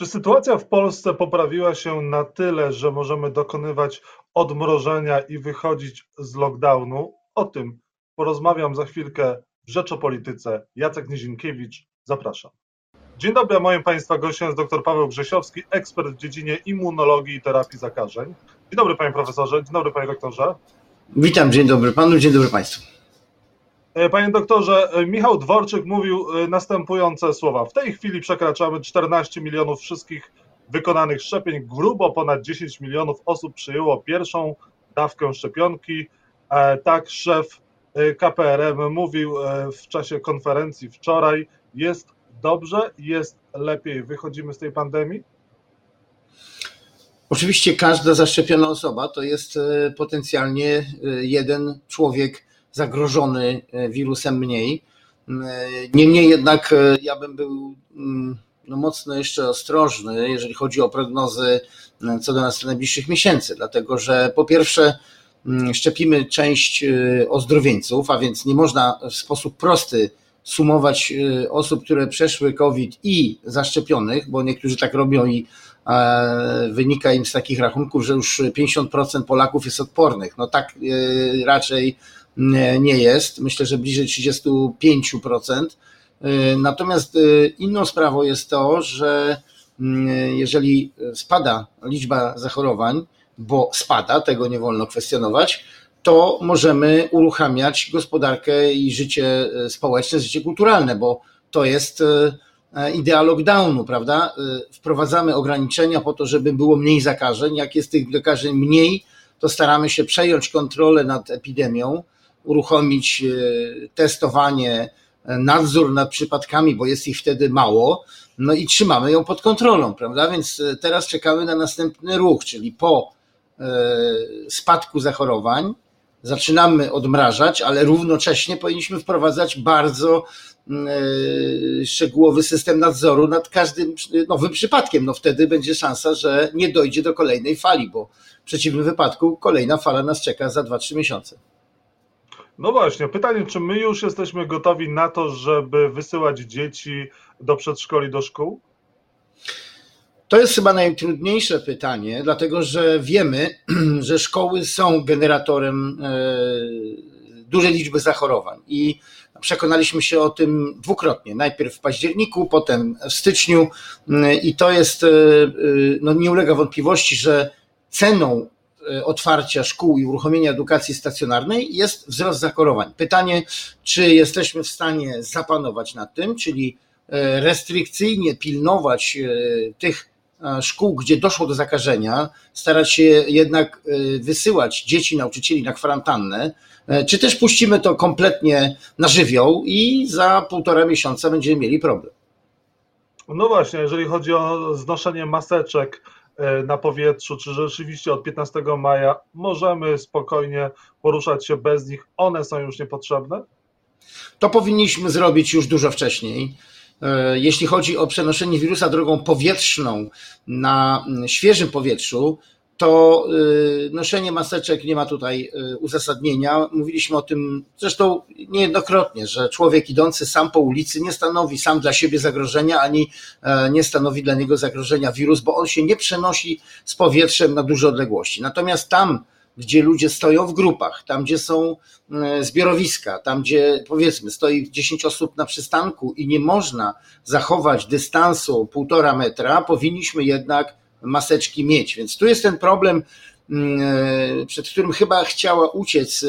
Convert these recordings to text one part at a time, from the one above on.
Czy sytuacja w Polsce poprawiła się na tyle, że możemy dokonywać odmrożenia i wychodzić z lockdownu? O tym porozmawiam za chwilkę w Rzecz o Polityce. Jacek Nizinkiewicz, zapraszam. Dzień dobry, a moim Państwa gościem jest dr Paweł Grzesiowski, ekspert w dziedzinie immunologii i terapii zakażeń. Dzień dobry Panie Profesorze, dzień dobry Panie Doktorze. Witam, dzień dobry Panu, dzień dobry Państwu. E, panie doktorze, e, Michał Dworczyk mówił e, następujące słowa. W tej chwili przekraczamy 14 milionów wszystkich wykonanych szczepień. Grubo ponad 10 milionów osób przyjęło pierwszą dawkę szczepionki. Tak szef KPRM mówił w czasie konferencji wczoraj. Jest dobrze, jest lepiej. Wychodzimy z tej pandemii? Oczywiście każda zaszczepiona osoba to jest potencjalnie jeden człowiek zagrożony e, wirusem mniej. E, niemniej jednak e, ja bym był mm, no mocno jeszcze ostrożny, jeżeli chodzi o prognozy co do najbliższych miesięcy, dlatego że po pierwsze mm, szczepimy część ozdrowieńców, a więc nie można w sposób prosty sumować osób, które przeszły COVID i zaszczepionych, bo niektórzy tak robią i wynika im z takich rachunków, że już 50% Polaków jest odpornych. No tak raczej nie jest. Myślę, że bliżej 35%. Y, natomiast y, inną sprawą jest to, że mm, jeżeli spada liczba zachorowań, bo spada, tego nie wolno kwestionować, to możemy uruchamiać gospodarkę i życie y, społeczne, życie kulturalne, bo to jest idea lockdownu, prawda? Wprowadzamy ograniczenia po to, żeby było mniej zakażeń. Jak jest tych zakażeń mniej, to staramy się przejąć kontrolę nad epidemią uruchomić e, testowanie, e, nadzór nad przypadkami, bo jest ich wtedy mało, no i trzymamy ją pod kontrolą, prawda? Więc e, teraz czekamy na następny ruch, czyli po spadku zachorowań zaczynamy odmrażać, ale równocześnie powinniśmy wprowadzać bardzo szczegółowy system nadzoru nad każdym nowym przypadkiem. No wtedy będzie szansa, że nie dojdzie do kolejnej fali, bo w przeciwnym wypadku kolejna fala nas czeka za 2-3 miesiące. No właśnie, pytanie, czy my już jesteśmy gotowi na to, żeby wysyłać dzieci do przedszkoli, do szkół? To jest chyba najtrudniejsze pytanie, dlatego że wiemy, że szkoły są generatorem e, dużej liczby zachorowań i przekonaliśmy się o tym dwukrotnie. Najpierw w październiku, potem w styczniu i to jest, e, e, no nie ulega wątpliwości, że ceną E, otwarcia szkół i uruchomienia edukacji stacjonarnej jest wzrost zachorowań. Pytanie, czy jesteśmy w stanie zapanować nad tym, czyli e, restrykcyjnie pilnować e, tych szkół, gdzie doszło do zakażenia, starać się jednak wysyłać dzieci, nauczycieli na kwarantannę, czy też puścimy to kompletnie na żywioł i za półtora miesiąca będziemy mieli problem. No właśnie, jeżeli chodzi o znoszenie maseczek, E, na powietrzu, czy rzeczywiście od 15 maja możemy spokojnie poruszać się bez nich, one są już niepotrzebne? To powinniśmy zrobić już dużo wcześniej. E, jeśli chodzi o przenoszenie wirusa drogą powietrzną na świeżym powietrzu, to y, noszenie maseczek nie ma tutaj y, uzasadnienia. Mówiliśmy o tym zresztą niejednokrotnie, że człowiek idący sam po ulicy nie stanowi sam dla siebie zagrożenia, ani e, nie stanowi dla niego zagrożenia wirus, bo on się nie przenosi z powietrzem na duże odległości. Natomiast tam, gdzie ludzie stoją w grupach, tam gdzie są e, zbiorowiska, tam gdzie powiedzmy stoi 10 osób na przystanku i nie można zachować dystansu półtora metra, powinniśmy jednak maseczki mieć. Więc tu jest ten problem, mm, e, przed którym chyba chciała uciec e,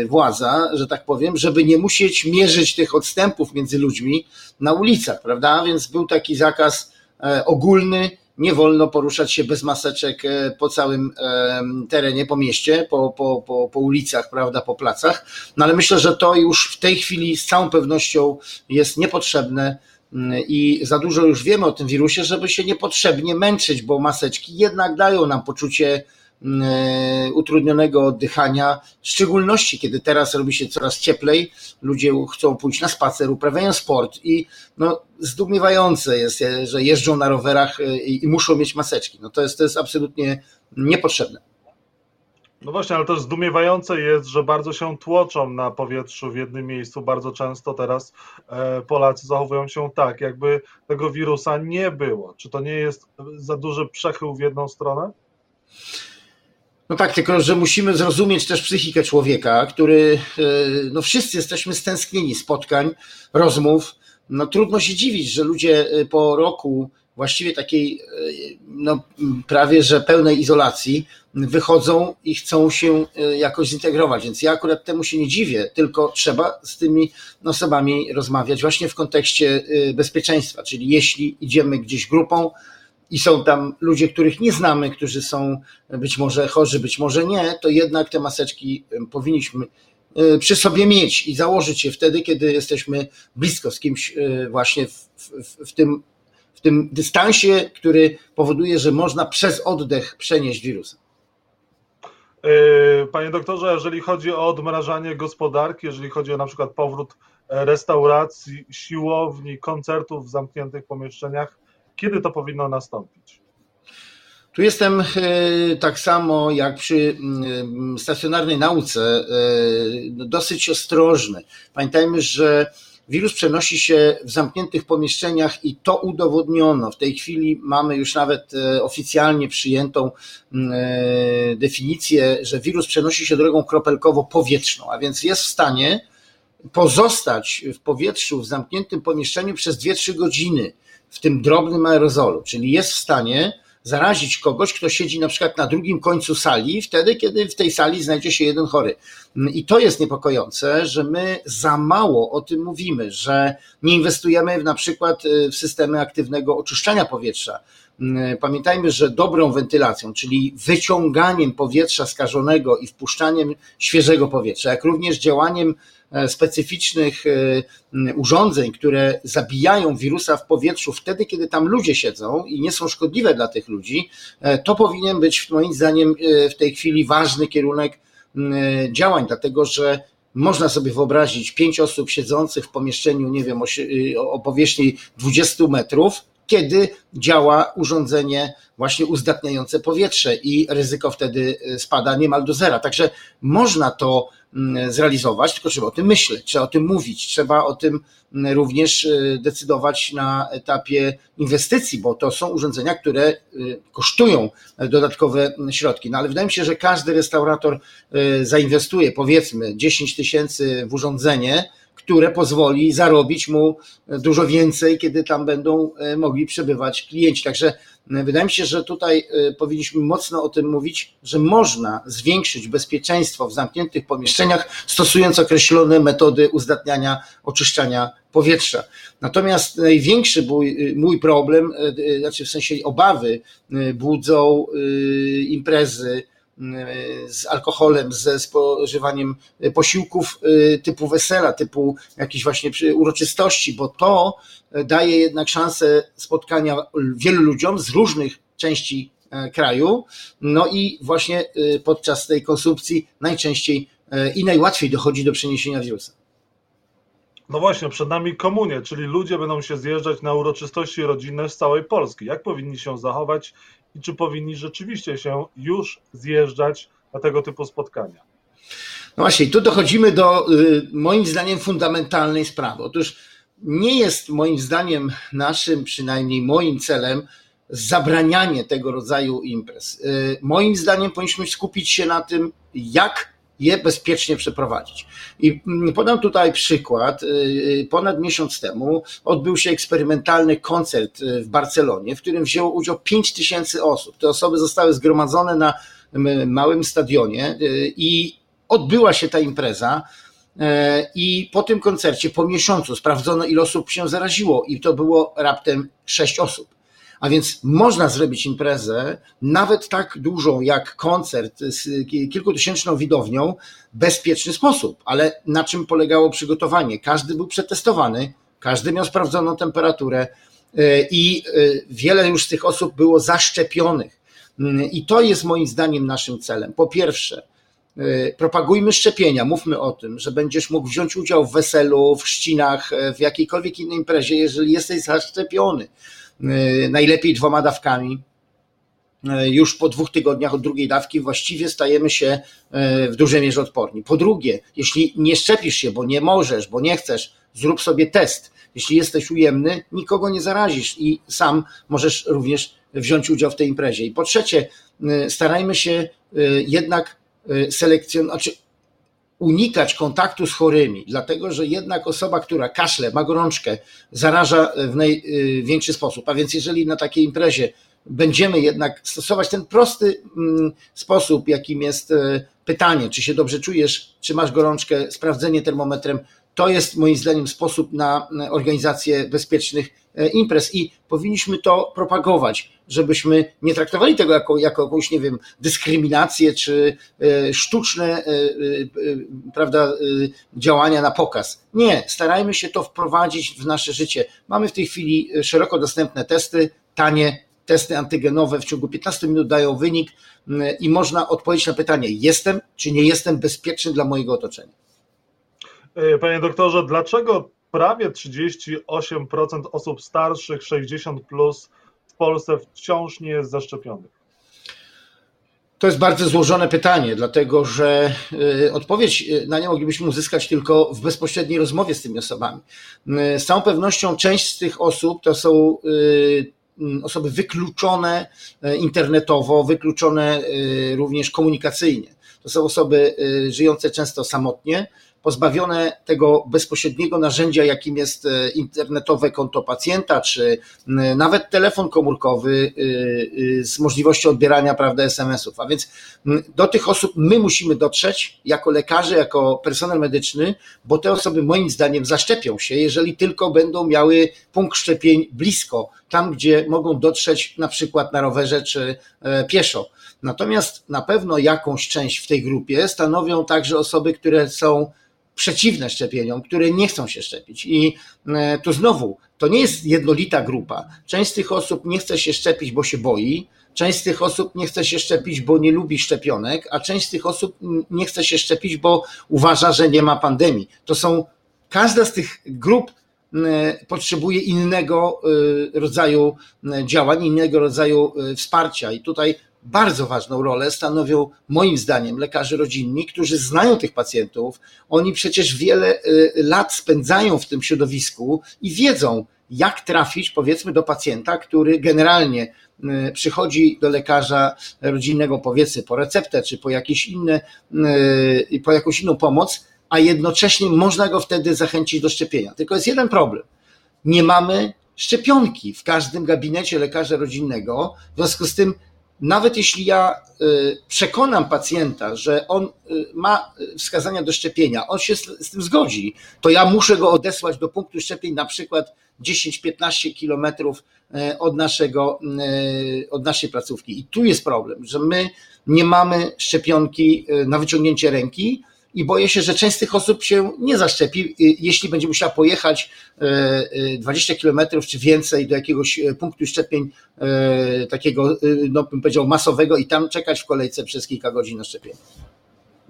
e, władza, że tak powiem, żeby nie musieć mierzyć tych odstępów między ludźmi na ulicach, prawda? Więc był taki zakaz ogólny, nie wolno poruszać się bez maseczek po całym terenie, po mieście, po, po, po, po ulicach, prawda, po placach. No ale myślę, że to już w tej chwili z całą pewnością jest niepotrzebne i za dużo już wiemy o tym wirusie, żeby się niepotrzebnie męczyć, bo maseczki jednak dają nam poczucie mm, e, utrudnionego oddychania, w szczególności kiedy teraz robi się coraz cieplej, ludzie chcą pójść na spacer, uprawiają sport i no, zdumiewające jest, że jeżdżą na rowerach e, i muszą mieć maseczki. No to jest, to jest absolutnie niepotrzebne. No właśnie, ale też zdumiewające jest, że bardzo się tłoczą na powietrzu w jednym miejscu. Bardzo często teraz e, Polacy zachowują się tak, jakby tego wirusa nie było. Czy to nie jest za duży przechył w jedną stronę? No tak, tylko że musimy zrozumieć też psychikę człowieka, który, e, no wszyscy jesteśmy stęsknieni spotkań, rozmów. No trudno się dziwić, że ludzie e, po roku właściwie takiej e, no, prawie że pełnej izolacji wychodzą i chcą się jakoś zintegrować. Więc ja akurat temu się nie dziwię, tylko trzeba z tymi osobami rozmawiać właśnie w kontekście bezpieczeństwa. Czyli jeśli idziemy gdzieś grupą, i są tam ludzie, których nie znamy, którzy są być może chorzy, być może nie, to jednak te maseczki powinniśmy e, przy sobie mieć i założyć je wtedy, kiedy jesteśmy blisko z kimś e, właśnie w, w, w, tym, w tym dystansie, który powoduje, że można przez oddech przenieść wirusa. E, panie doktorze, jeżeli chodzi o odmrażanie gospodarki, jeżeli chodzi o na przykład powrót restauracji, siłowni, koncertów w zamkniętych pomieszczeniach, kiedy to powinno nastąpić? Tu jestem e, tak samo jak przy mm, stacjonarnej nauce e, dosyć ostrożny. Pamiętajmy, że wirus przenosi się w zamkniętych pomieszczeniach i to udowodniono. W tej chwili mamy już nawet e, oficjalnie przyjętą mm, definicję, że wirus przenosi się drogą kropelkowo-powietrzną, a więc jest w stanie pozostać w powietrzu w zamkniętym pomieszczeniu przez 2-3 godziny w tym drobnym aerozolu, czyli jest w stanie zarazić kogoś, kto siedzi na przykład na drugim końcu sali, wtedy, kiedy w tej sali znajdzie się jeden chory. I to jest niepokojące, że my za mało o tym mówimy, że nie inwestujemy na przykład y, w systemy aktywnego oczyszczania powietrza. Pamiętajmy, że dobrą wentylacją, czyli wyciąganiem powietrza skażonego i wpuszczaniem świeżego powietrza, jak również działaniem specyficznych e, urządzeń, które zabijają wirusa w powietrzu wtedy, kiedy tam ludzie siedzą i nie są szkodliwe dla tych ludzi, e, to powinien być moim zdaniem w tej chwili ważny kierunek działań, dlatego że można sobie wyobrazić pięć osób siedzących w pomieszczeniu, nie wiem, o, o powierzchni 20 metrów, kiedy działa urządzenie właśnie uzdatniające powietrze i ryzyko wtedy spada niemal do zera. Także można to zrealizować, tylko trzeba o tym myśleć, trzeba o tym mówić, trzeba o tym mm, również y, decydować na etapie inwestycji, bo to są urządzenia, które y, kosztują dodatkowe środki. No ale wydaje mi się, że każdy restaurator y, zainwestuje powiedzmy 10 tysięcy w urządzenie, które pozwoli zarobić mu dużo więcej, kiedy tam będą mogli przebywać klienci. Także Wydaje mi się, że tutaj powinniśmy mocno o tym mówić, że można zwiększyć bezpieczeństwo w zamkniętych pomieszczeniach, stosując określone metody uzdatniania, oczyszczania powietrza. Natomiast największy mój, mój problem, znaczy w sensie obawy, budzą imprezy, z alkoholem, ze spożywaniem posiłków typu wesela, typu jakichś właśnie uroczystości, bo to daje jednak szansę spotkania wielu ludziom z różnych części e, kraju. No i właśnie e, podczas tej konsumpcji najczęściej e, i najłatwiej dochodzi do przeniesienia wirusa. No właśnie, przed nami komunie, czyli ludzie będą się zjeżdżać na uroczystości rodzinne z całej Polski. Jak powinni się zachować i czy powinni rzeczywiście się już zjeżdżać na tego typu spotkania? No właśnie, tu dochodzimy do y, moim zdaniem fundamentalnej sprawy. Otóż nie jest moim zdaniem naszym, przynajmniej moim celem, zabranianie tego rodzaju imprez. Y, moim zdaniem powinniśmy skupić się na tym, jak je bezpiecznie przeprowadzić. I mm, podam tutaj przykład. Y, ponad miesiąc temu odbył się eksperymentalny koncert w Barcelonie, w którym wzięło udział 5 tysięcy osób. Te osoby zostały zgromadzone na małym stadionie y, i odbyła się ta impreza. I po tym koncercie, po miesiącu, sprawdzono, ile osób się zaraziło, i to było raptem sześć osób. A więc można zrobić imprezę, nawet tak dużą jak koncert z kilkutysięczną widownią, bezpieczny sposób. Ale na czym polegało przygotowanie? Każdy był przetestowany, każdy miał sprawdzoną temperaturę e, i e, wiele już z tych osób było zaszczepionych. Mm, I to jest moim zdaniem naszym celem. Po pierwsze, E, propagujmy szczepienia, mówmy o tym, że będziesz mógł wziąć udział w weselu, w chrzcinach, e, w jakiejkolwiek innej imprezie, jeżeli jesteś zaszczepiony. E, najlepiej dwoma dawkami. już po dwóch tygodniach od drugiej dawki właściwie stajemy się w dużej mierze odporni. Po drugie, jeśli nie szczepisz się, bo nie możesz, bo nie chcesz, zrób sobie test. Jeśli jesteś ujemny, nikogo nie zarazisz i sam możesz również wziąć udział w tej imprezie. I po trzecie, starajmy się jednak selekcjonować, znaczy unikać kontaktu z chorymi, dlatego że jednak osoba, która kaszle, ma gorączkę, zaraża w największy sposób. A więc jeżeli na takiej imprezie będziemy jednak stosować ten prosty mm, sposób, jakim jest e, pytanie, czy się dobrze czujesz, czy masz gorączkę, sprawdzenie termometrem, to jest moim zdaniem sposób na organizację bezpiecznych e, imprez i powinniśmy to propagować, żebyśmy nie traktowali tego jako, jako jakąś, nie wiem, dyskryminację czy e, sztuczne e, prawda, działania na pokaz. Nie, starajmy się to wprowadzić w nasze życie. Mamy w tej chwili szeroko dostępne testy, tanie, testy antygenowe w ciągu 15 minut dają wynik i można odpowiedzieć na pytanie: jestem czy nie jestem bezpieczny dla mojego otoczenia. E, panie doktorze, dlaczego prawie 38% osób starszych 60 plus w Polsce wciąż nie jest zaszczepionych? To jest bardzo złożone pytanie, dlatego że e, odpowiedź e, na nie moglibyśmy uzyskać tylko w bezpośredniej rozmowie z tymi osobami. Z całą pewnością część z tych osób to są osoby wykluczone internetowo, wykluczone również komunikacyjnie. To są osoby żyjące często samotnie, pozbawione tego bezpośredniego narzędzia, jakim jest e, internetowe konto pacjenta, czy nawet telefon komórkowy e, e, z możliwością odbierania prawda, SMS-ów. A więc do tych osób my musimy dotrzeć jako lekarze, jako personel medyczny, bo te osoby moim zdaniem zaszczepią się, jeżeli tylko będą miały punkt szczepień blisko, tam gdzie mogą dotrzeć na przykład na rowerze czy pieszo. Natomiast na pewno jakąś część w tej grupie stanowią także osoby, które są przeciwne szczepieniom, które nie chcą się szczepić. I e, tu znowu, to nie jest jednolita grupa. Część z tych osób nie chce się szczepić, bo się boi, część z tych osób nie chce się szczepić, bo nie lubi szczepionek, a część z tych osób nie chce się szczepić, bo uważa, że nie ma pandemii. To są, każda z tych grup potrzebuje innego e, rodzaju działań, innego rodzaju e, wsparcia. I tutaj bardzo ważną rolę stanowią moim zdaniem lekarze rodzinni, którzy znają tych pacjentów. Oni przecież wiele y, lat spędzają w tym środowisku i wiedzą, jak trafić powiedzmy do pacjenta, który generalnie y, przychodzi do lekarza rodzinnego powiedzmy po receptę czy po jakieś inne, y, po jakąś inną pomoc, a jednocześnie można go wtedy zachęcić do szczepienia. Tylko jest jeden problem. Nie mamy szczepionki w każdym gabinecie lekarza rodzinnego, w związku z tym nawet jeśli ja y, przekonam pacjenta, że on y, ma wskazania do szczepienia, on się z tym zgodzi, to ja muszę go odesłać do punktu szczepień na przykład 10-15 kilometrów y, od, naszego, od naszej placówki. I tu jest problem, że my nie mamy szczepionki na wyciągnięcie ręki, i boję się, że część z tych osób się nie zaszczepi, jeśli będzie musiała pojechać 20 e, e, kilometrów czy więcej do jakiegoś e, punktu szczepień takiego, no bym powiedział, masowego i tam czekać w kolejce przez kilka godzin na szczepienie.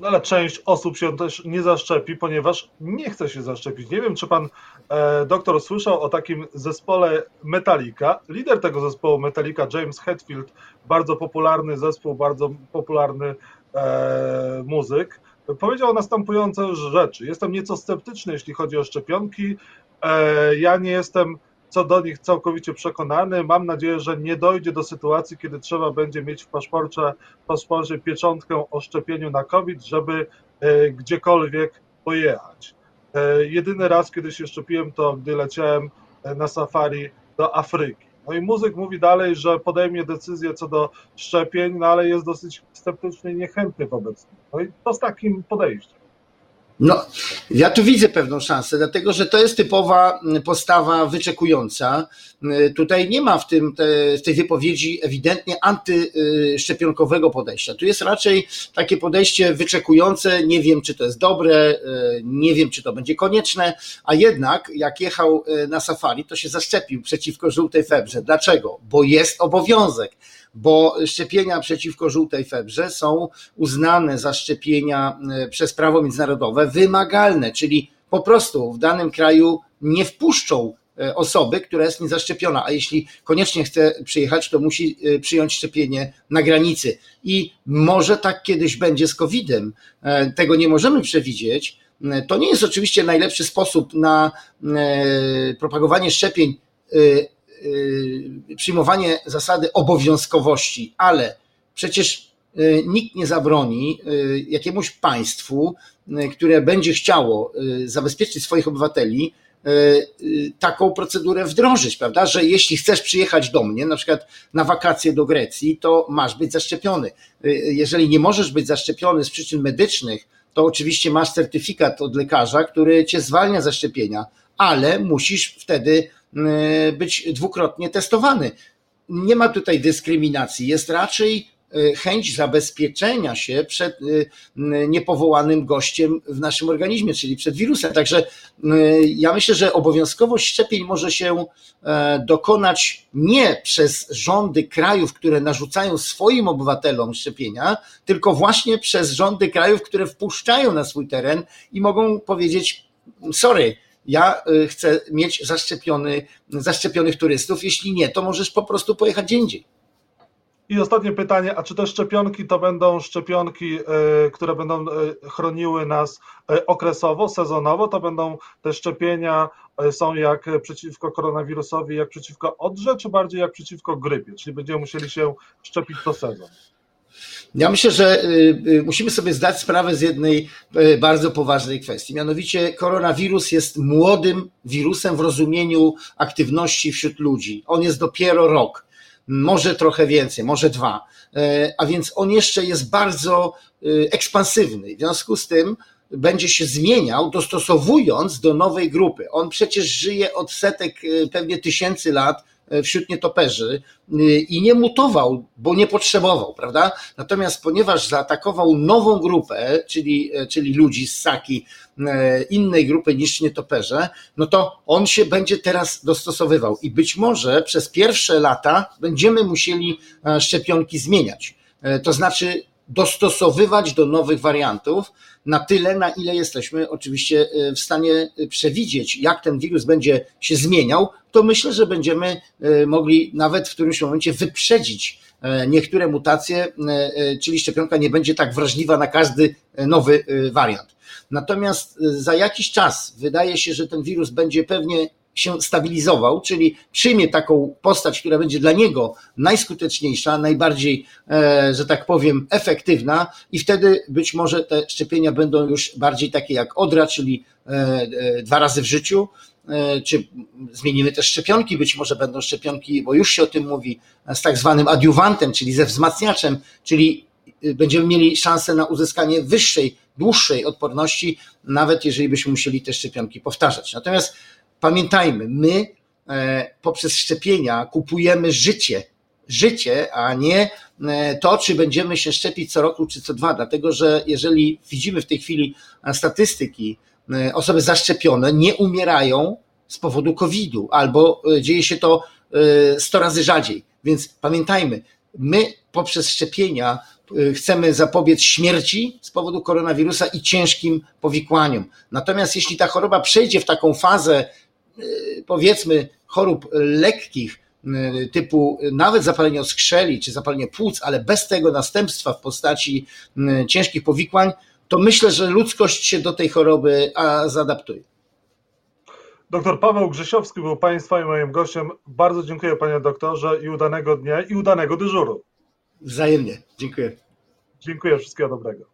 No ale część osób się też nie zaszczepi, ponieważ nie chce się zaszczepić. Nie wiem, czy pan e, doktor słyszał o takim zespole Metallica. Lider tego zespołu Metallica, James Hetfield, bardzo popularny zespół, bardzo popularny e, muzyk, powiedział następujące rzeczy. Jestem nieco sceptyczny, jeśli chodzi o szczepionki. E, ja nie jestem co do nich całkowicie przekonany. Mam nadzieję, że nie dojdzie do sytuacji, kiedy trzeba będzie mieć w paszporcie, paszporcie pieczątkę o szczepieniu na COVID, żeby e, gdziekolwiek pojechać. E, jedyny raz, kiedy się szczepiłem, to gdy leciałem na safari do Afryki. No i muzyk mówi dalej, że podejmie decyzję co do szczepień, no ale jest dosyć sceptyczny i niechętny wobec nich. No i to z takim podejściem. No, ja tu widzę pewną szansę, dlatego że to jest typowa postawa wyczekująca. Tutaj nie ma w, tym, te, w tej wypowiedzi ewidentnie antyszczepionkowego podejścia. Tu jest raczej takie podejście wyczekujące, nie wiem czy to jest dobre, nie wiem czy to będzie konieczne, a jednak jak jechał na safari, to się zaszczepił przeciwko żółtej febrze. Dlaczego? Bo jest obowiązek bo szczepienia przeciwko żółtej febrze są uznane za szczepienia e, przez prawo międzynarodowe wymagalne, czyli po prostu w danym kraju nie wpuszczą e, osoby, która jest niezaszczepiona, a jeśli koniecznie chce przyjechać, to musi e, przyjąć szczepienie na granicy. I może tak kiedyś będzie z COVID-em. Tego nie możemy przewidzieć. To nie jest oczywiście najlepszy sposób na propagowanie szczepień, przyjmowanie zasady obowiązkowości, ale przecież nikt nie zabroni jakiemuś państwu, które będzie chciało zabezpieczyć swoich obywateli, taką procedurę wdrożyć, prawda? Że jeśli chcesz przyjechać do mnie, na przykład na wakacje do Grecji, to masz być zaszczepiony. Jeżeli nie możesz być zaszczepiony z przyczyn medycznych, to oczywiście masz certyfikat od lekarza, który cię zwalnia ze szczepienia, ale musisz wtedy być dwukrotnie testowany. Nie ma tutaj dyskryminacji, jest raczej Y, chęć zabezpieczenia się przed y, niepowołanym gościem w naszym organizmie, czyli przed wirusem. Także y, ja myślę, że obowiązkowość szczepień może się e, dokonać nie przez rządy krajów, które narzucają swoim obywatelom szczepienia, tylko właśnie przez rządy krajów, które wpuszczają na swój teren i mogą powiedzieć: sorry, ja chcę mieć zaszczepiony, zaszczepionych turystów. Jeśli nie, to możesz po prostu pojechać gdzie indziej. I ostatnie pytanie, a czy te szczepionki to będą szczepionki, e, które będą e, chroniły nas okresowo, sezonowo? To będą te szczepienia są jak przeciwko koronawirusowi, jak przeciwko odrze, czy bardziej jak przeciwko grypie? Czyli będziemy musieli się szczepić co sezon? Ja myślę, że musimy sobie zdać sprawę z jednej bardzo poważnej kwestii. Mianowicie koronawirus jest młodym wirusem w rozumieniu aktywności wśród ludzi. On jest dopiero rok może trochę więcej, może dwa. E, a więc on jeszcze jest bardzo ekspansywny. W związku z tym będzie się zmieniał, dostosowując do nowej grupy. On przecież żyje od setek, pewnie tysięcy lat wśród nietoperzy i nie mutował, bo nie potrzebował, prawda? Natomiast ponieważ zaatakował nową grupę, czyli, czyli ludzi z Saki, innej grupy niż nietoperze, no to on się będzie teraz dostosowywał i być może przez pierwsze lata będziemy musieli szczepionki zmieniać. To znaczy dostosowywać do nowych wariantów na tyle, na ile jesteśmy oczywiście w stanie przewidzieć, jak ten wirus będzie się zmieniał, to myślę, że będziemy e, mogli nawet w którymś momencie wyprzedzić e, niektóre mutacje, e, czyli szczepionka nie będzie tak wrażliwa na każdy nowy wariant. Natomiast za jakiś czas wydaje się, że ten wirus będzie pewnie się stabilizował, czyli przyjmie taką postać, która będzie dla niego najskuteczniejsza, najbardziej, że tak powiem, efektywna, i wtedy być może te szczepienia będą już bardziej takie jak odra, czyli dwa razy w życiu, E, czy zmienimy też szczepionki, być może będą szczepionki, bo już się o tym mówi, z tak zwanym adiuwantem, czyli ze wzmacniaczem, czyli e, będziemy mieli szansę na uzyskanie wyższej, dłuższej odporności, nawet jeżeli byśmy musieli te szczepionki powtarzać. Natomiast pamiętajmy, my e, poprzez szczepienia kupujemy życie, życie, a nie to, czy będziemy się szczepić co roku, czy co dwa, dlatego że jeżeli widzimy w tej chwili statystyki, E, osoby zaszczepione nie umierają z powodu COVID-u, albo e, dzieje się to 100 e, razy rzadziej. Więc pamiętajmy, my poprzez szczepienia chcemy zapobiec śmierci z powodu koronawirusa i ciężkim powikłaniom. Natomiast jeśli ta choroba przejdzie w taką fazę, powiedzmy, chorób lekkich, typu nawet zapalenie oskrzeli czy zapalenie płuc, ale bez tego następstwa w postaci ciężkich powikłań, to myślę, że ludzkość się do tej choroby zaadaptuje. Doktor Paweł Grzesiowski był Państwa i moim gościem. Bardzo dziękuję Panie doktorze i udanego dnia i udanego dyżuru. Wzajemnie. Dziękuję. Dziękuję, wszystkiego dobrego.